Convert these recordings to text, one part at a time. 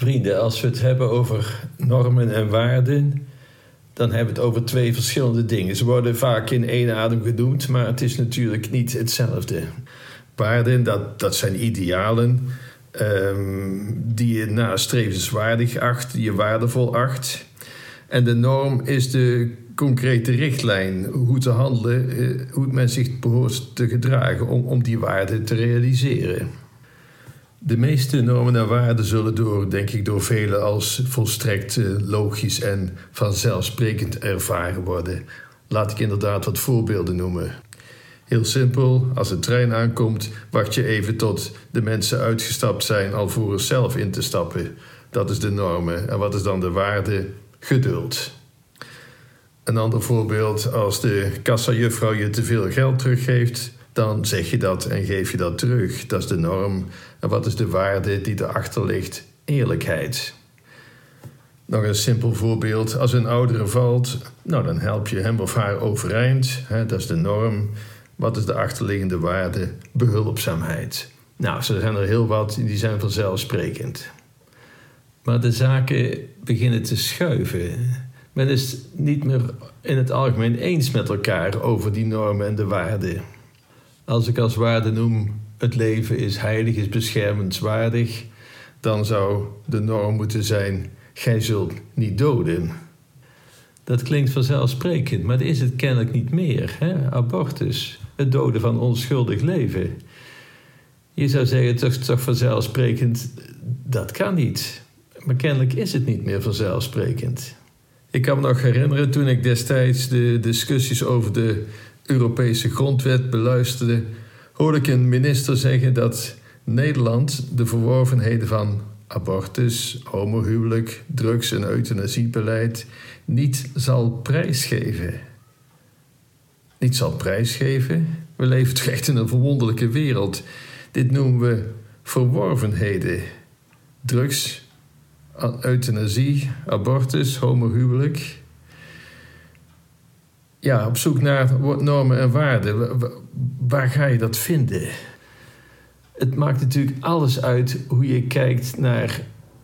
Vrienden, als we het hebben over normen en waarden, dan hebben we het over twee verschillende dingen. Ze worden vaak in één adem genoemd, maar het is natuurlijk niet hetzelfde. Waarden, dat, dat zijn idealen um, die je nastrevenswaardig acht, die je waardevol acht. En de norm is de concrete richtlijn hoe te handelen, eh, hoe men zich behoort te gedragen om, om die waarden te realiseren. De meeste normen en waarden zullen door, denk ik, door velen als volstrekt eh, logisch en vanzelfsprekend ervaren worden. Laat ik inderdaad wat voorbeelden noemen. Heel simpel, als een trein aankomt, wacht je even tot de mensen uitgestapt zijn alvorens zelf in te stappen. Dat is de normen. En wat is dan de waarde? Geduld. Een ander voorbeeld, als de kassajuffrouw je te veel geld teruggeeft, dan zeg je dat en geef je dat terug. Dat is de norm. En wat is de waarde die erachter ligt? Eerlijkheid. Nog een simpel voorbeeld. Als een oudere valt, nou dan help je hem of haar overeind. Dat is de norm. Wat is de achterliggende waarde? Behulpzaamheid. Nou, zo zijn er heel wat, die zijn vanzelfsprekend. Maar de zaken beginnen te schuiven. Men is niet meer in het algemeen eens met elkaar over die normen en de waarden. Als ik als waarde noem het leven is heilig, is beschermenswaardig, dan zou de norm moeten zijn: gij zult niet doden. Dat klinkt vanzelfsprekend, maar dat is het kennelijk niet meer. Hè? Abortus, het doden van onschuldig leven. Je zou zeggen, is toch vanzelfsprekend, dat kan niet. Maar kennelijk is het niet meer vanzelfsprekend. Ik kan me nog herinneren toen ik destijds de discussies over de Europese grondwet beluisterde, hoorde ik een minister zeggen dat Nederland de verworvenheden van abortus, homohuwelijk, drugs- en euthanasiebeleid niet zal prijsgeven. Niet zal prijsgeven? We leven toch echt in een verwonderlijke wereld. Dit noemen we verworvenheden. Drugs, euthanasie, abortus, homohuwelijk. Ja, op zoek naar normen en waarden. Waar ga je dat vinden? Het maakt natuurlijk alles uit hoe je kijkt naar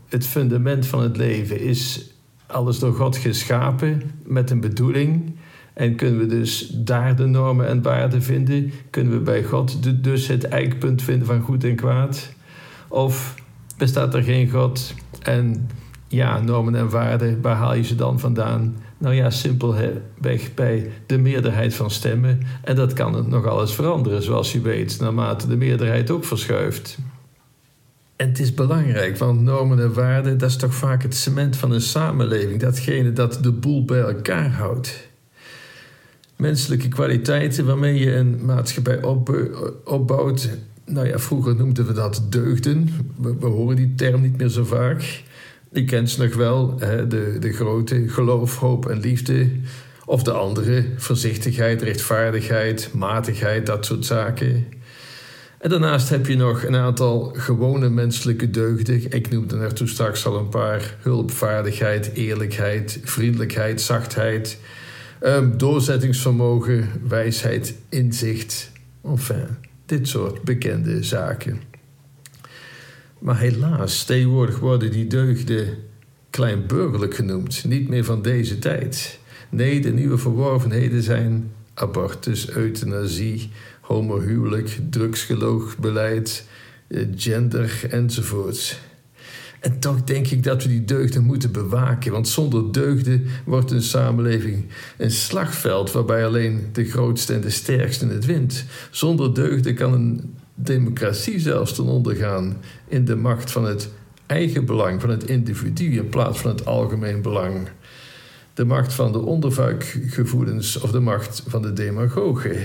het fundament van het leven. Is alles door God geschapen met een bedoeling? En kunnen we dus daar de normen en waarden vinden? Kunnen we bij God dus het eikpunt vinden van goed en kwaad? Of bestaat er geen God en ja, normen en waarden, waar haal je ze dan vandaan? Nou ja, simpelweg bij de meerderheid van stemmen. En dat kan nog alles veranderen, zoals je weet, naarmate de meerderheid ook verschuift. En het is belangrijk, want normen en waarden, dat is toch vaak het cement van een samenleving, datgene dat de boel bij elkaar houdt. Menselijke kwaliteiten waarmee je een maatschappij opbouwt, nou ja, vroeger noemden we dat deugden. We, horen die term niet meer zo vaak. Die kent ze nog wel, hè? De, de grote geloof, hoop en liefde. Of de andere, voorzichtigheid, rechtvaardigheid, matigheid, dat soort zaken. En daarnaast heb je nog een aantal gewone menselijke deugden. Ik noemde er straks al een paar: hulpvaardigheid, eerlijkheid, vriendelijkheid, zachtheid, um, doorzettingsvermogen, wijsheid, inzicht. Enfin, dit soort bekende zaken. Maar helaas, tegenwoordig worden die deugden kleinburgerlijk genoemd, niet meer van deze tijd. Nee, de nieuwe verworvenheden zijn abortus, euthanasie, homohuwelijk, drugsgeloogbeleid, eh, gender enzovoort. En toch denk ik dat we die deugden moeten bewaken, want zonder deugden wordt een samenleving een slagveld waarbij alleen de grootste en de sterkste het wint. Zonder deugden kan een democratie zelfs ten onder gaan in de macht van het eigen belang van het individu in plaats van het algemeen belang. De macht van de onderbuikgevoelens of de macht van de demagogen.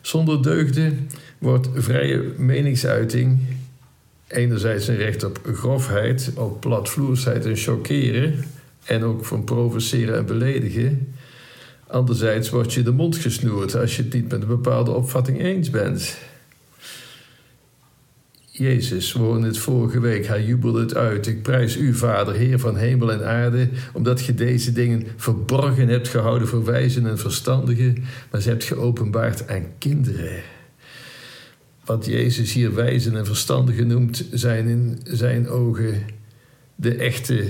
Zonder deugden wordt vrije meningsuiting enerzijds een recht op grofheid, op platvloersheid en chockeren en ook van provoceren en beledigen. Anderzijds wordt je de mond gesnoerd als je het niet met een bepaalde opvatting eens bent. Jezus, we het vorige week, hij jubelde het uit. Ik prijs u, Vader, Heer van hemel en aarde, omdat je deze dingen verborgen hebt gehouden voor wijzen en verstandigen, maar ze hebt geopenbaard aan kinderen. Wat Jezus hier wijzen en verstandigen noemt, zijn in zijn ogen de echte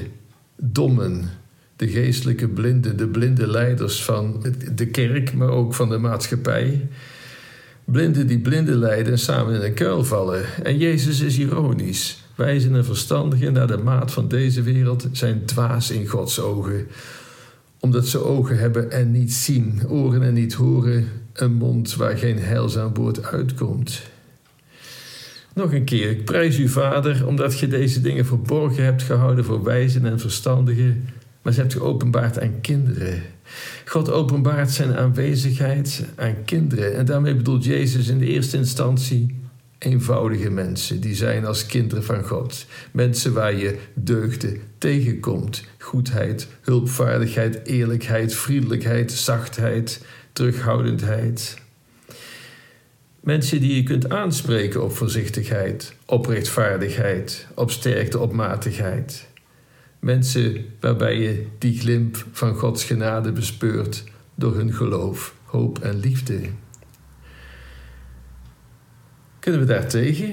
dommen, de geestelijke blinden, de blinde leiders van de kerk, maar ook van de maatschappij. Blinden die blinden leiden en samen in een kuil vallen. En Jezus is ironisch. Wijzen en verstandigen naar de maat van deze wereld zijn dwaas in Gods ogen. Omdat ze ogen hebben en niet zien, oren en niet horen, een mond waar geen heilzaam woord uitkomt. Nog een keer, ik prijs u, Vader, omdat je deze dingen verborgen hebt gehouden voor wijzen en verstandigen, maar ze hebt geopenbaard aan kinderen. God openbaart zijn aanwezigheid aan kinderen en daarmee bedoelt Jezus in de eerste instantie eenvoudige mensen, die zijn als kinderen van God. Mensen waar je deugden tegenkomt, goedheid, hulpvaardigheid, eerlijkheid, vriendelijkheid, zachtheid, terughoudendheid. Mensen die je kunt aanspreken op voorzichtigheid, op rechtvaardigheid, op sterkte, op matigheid. Mensen waarbij je die glimp van Gods genade bespeurt door hun geloof, hoop en liefde. Kunnen we daartegen?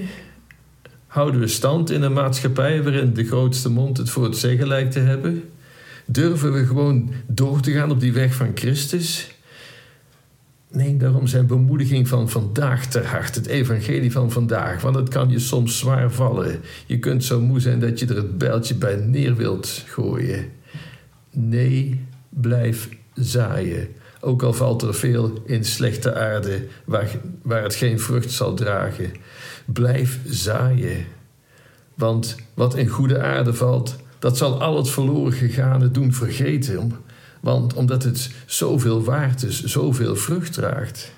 Houden we stand in een maatschappij waarin de grootste mond het voor het zeggen lijkt te hebben? Durven we gewoon door te gaan op die weg van Christus? Neem daarom zijn bemoediging van vandaag ter hart, het evangelie van vandaag, want het kan je soms zwaar vallen. Je kunt zo moe zijn dat je er het bijltje bij neer wilt gooien. Nee, blijf zaaien. Ook al valt er veel in slechte aarde waar, waar het geen vrucht zal dragen. Blijf zaaien. Want wat in goede aarde valt, dat zal al het verloren gegane doen vergeten want omdat het zoveel waard is, zoveel vrucht draagt.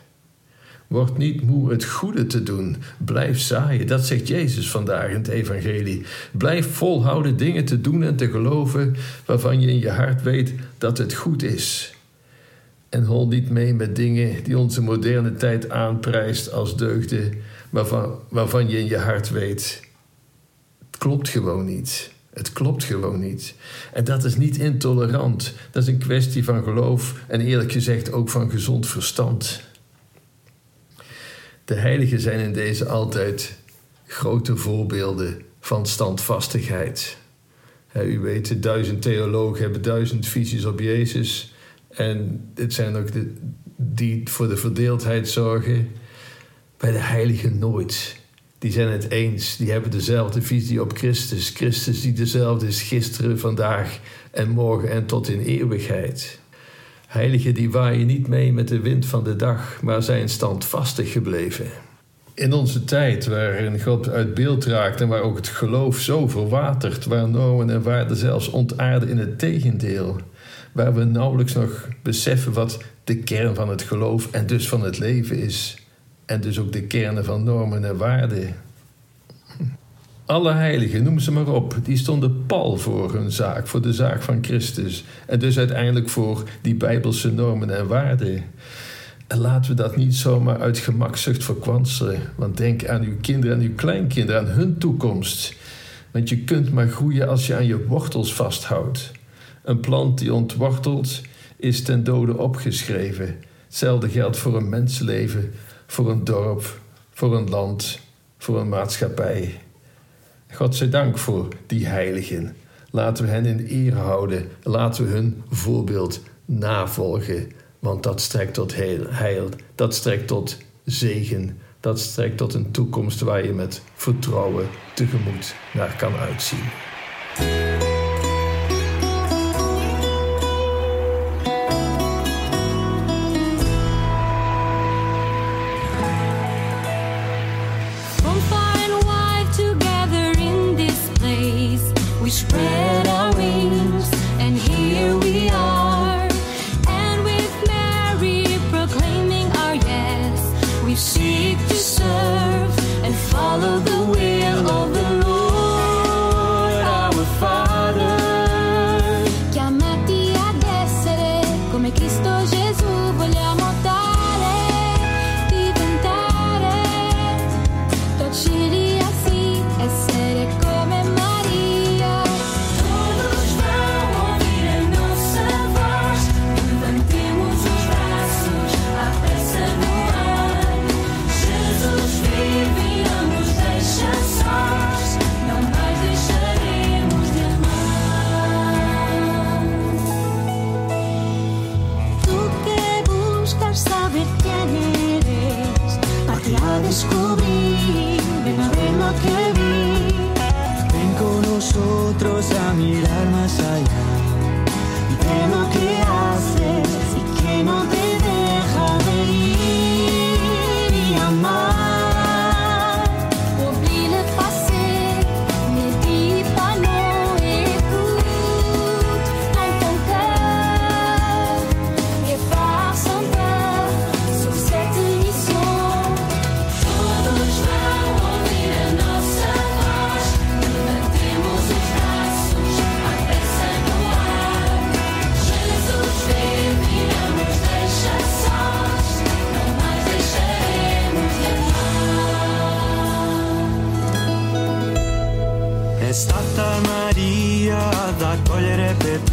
Word niet moe het goede te doen. Blijf zaaien. Dat zegt Jezus vandaag in het Evangelie. Blijf volhouden dingen te doen en te geloven waarvan je in je hart weet dat het goed is. En hol niet mee met dingen die onze moderne tijd aanprijst als deugden, waarvan, waarvan je in je hart weet: het klopt gewoon niet. Het klopt gewoon niet. En dat is niet intolerant. Dat is een kwestie van geloof en eerlijk gezegd ook van gezond verstand. De heiligen zijn in deze altijd grote voorbeelden van standvastigheid. u weet, duizend theologen hebben duizend visies op Jezus. En dit zijn ook de, die voor de verdeeldheid zorgen. Bij de heiligen nooit die zijn het eens. Die hebben dezelfde visie op Christus. Christus die dezelfde is gisteren, vandaag en morgen en tot in eeuwigheid. Heiligen die waaien niet mee met de wind van de dag, maar zijn standvastig gebleven. In onze tijd, waarin God uit beeld raakt en waar ook het geloof zo verwatert, waar normen en waarden zelfs ontaarden in het tegendeel, waar we nauwelijks nog beseffen wat de kern van het geloof en dus van het leven is, en dus ook de kernen van normen en waarden. Alle heiligen, noem ze maar op, die stonden pal voor hun zaak, voor de zaak van Christus. En dus uiteindelijk voor die bijbelse normen en waarden. En laten we dat niet zomaar uit gemakzucht verkwanselen. Want denk aan uw kinderen en uw kleinkinderen, aan hun toekomst. Want je kunt maar groeien als je aan je wortels vasthoudt. Een plant die ontwortelt is ten dode opgeschreven. Hetzelfde geldt voor een mensenleven voor een dorp, voor een land, voor een maatschappij. God zij dank voor die heiligen. Laten we hen in eer houden. Laten we hun voorbeeld navolgen. Want dat strekt tot heil, dat strekt tot zegen, dat strekt tot een toekomst waar je met vertrouwen tegemoet naar kan uitzien. a descubrir, ven lo que vi. Ven con nosotros a mirar más allá y lo que hace.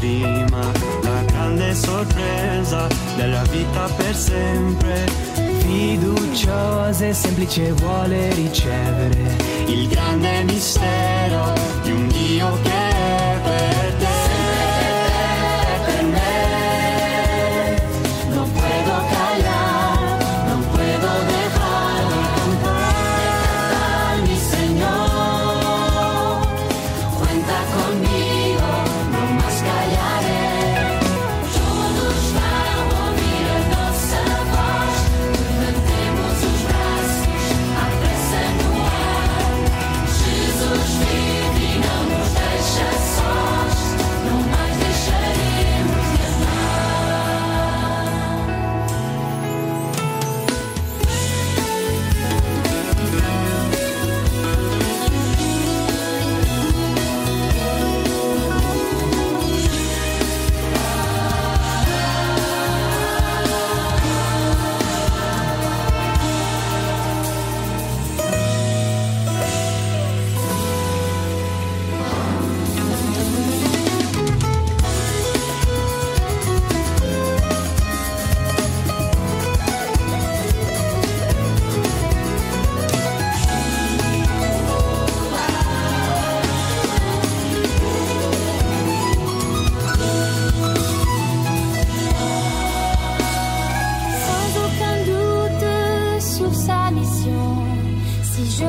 Prima, la grande sorpresa della vita per sempre. Fiduciosa e semplice vuole ricevere il grande mistero di un Dio che è per te.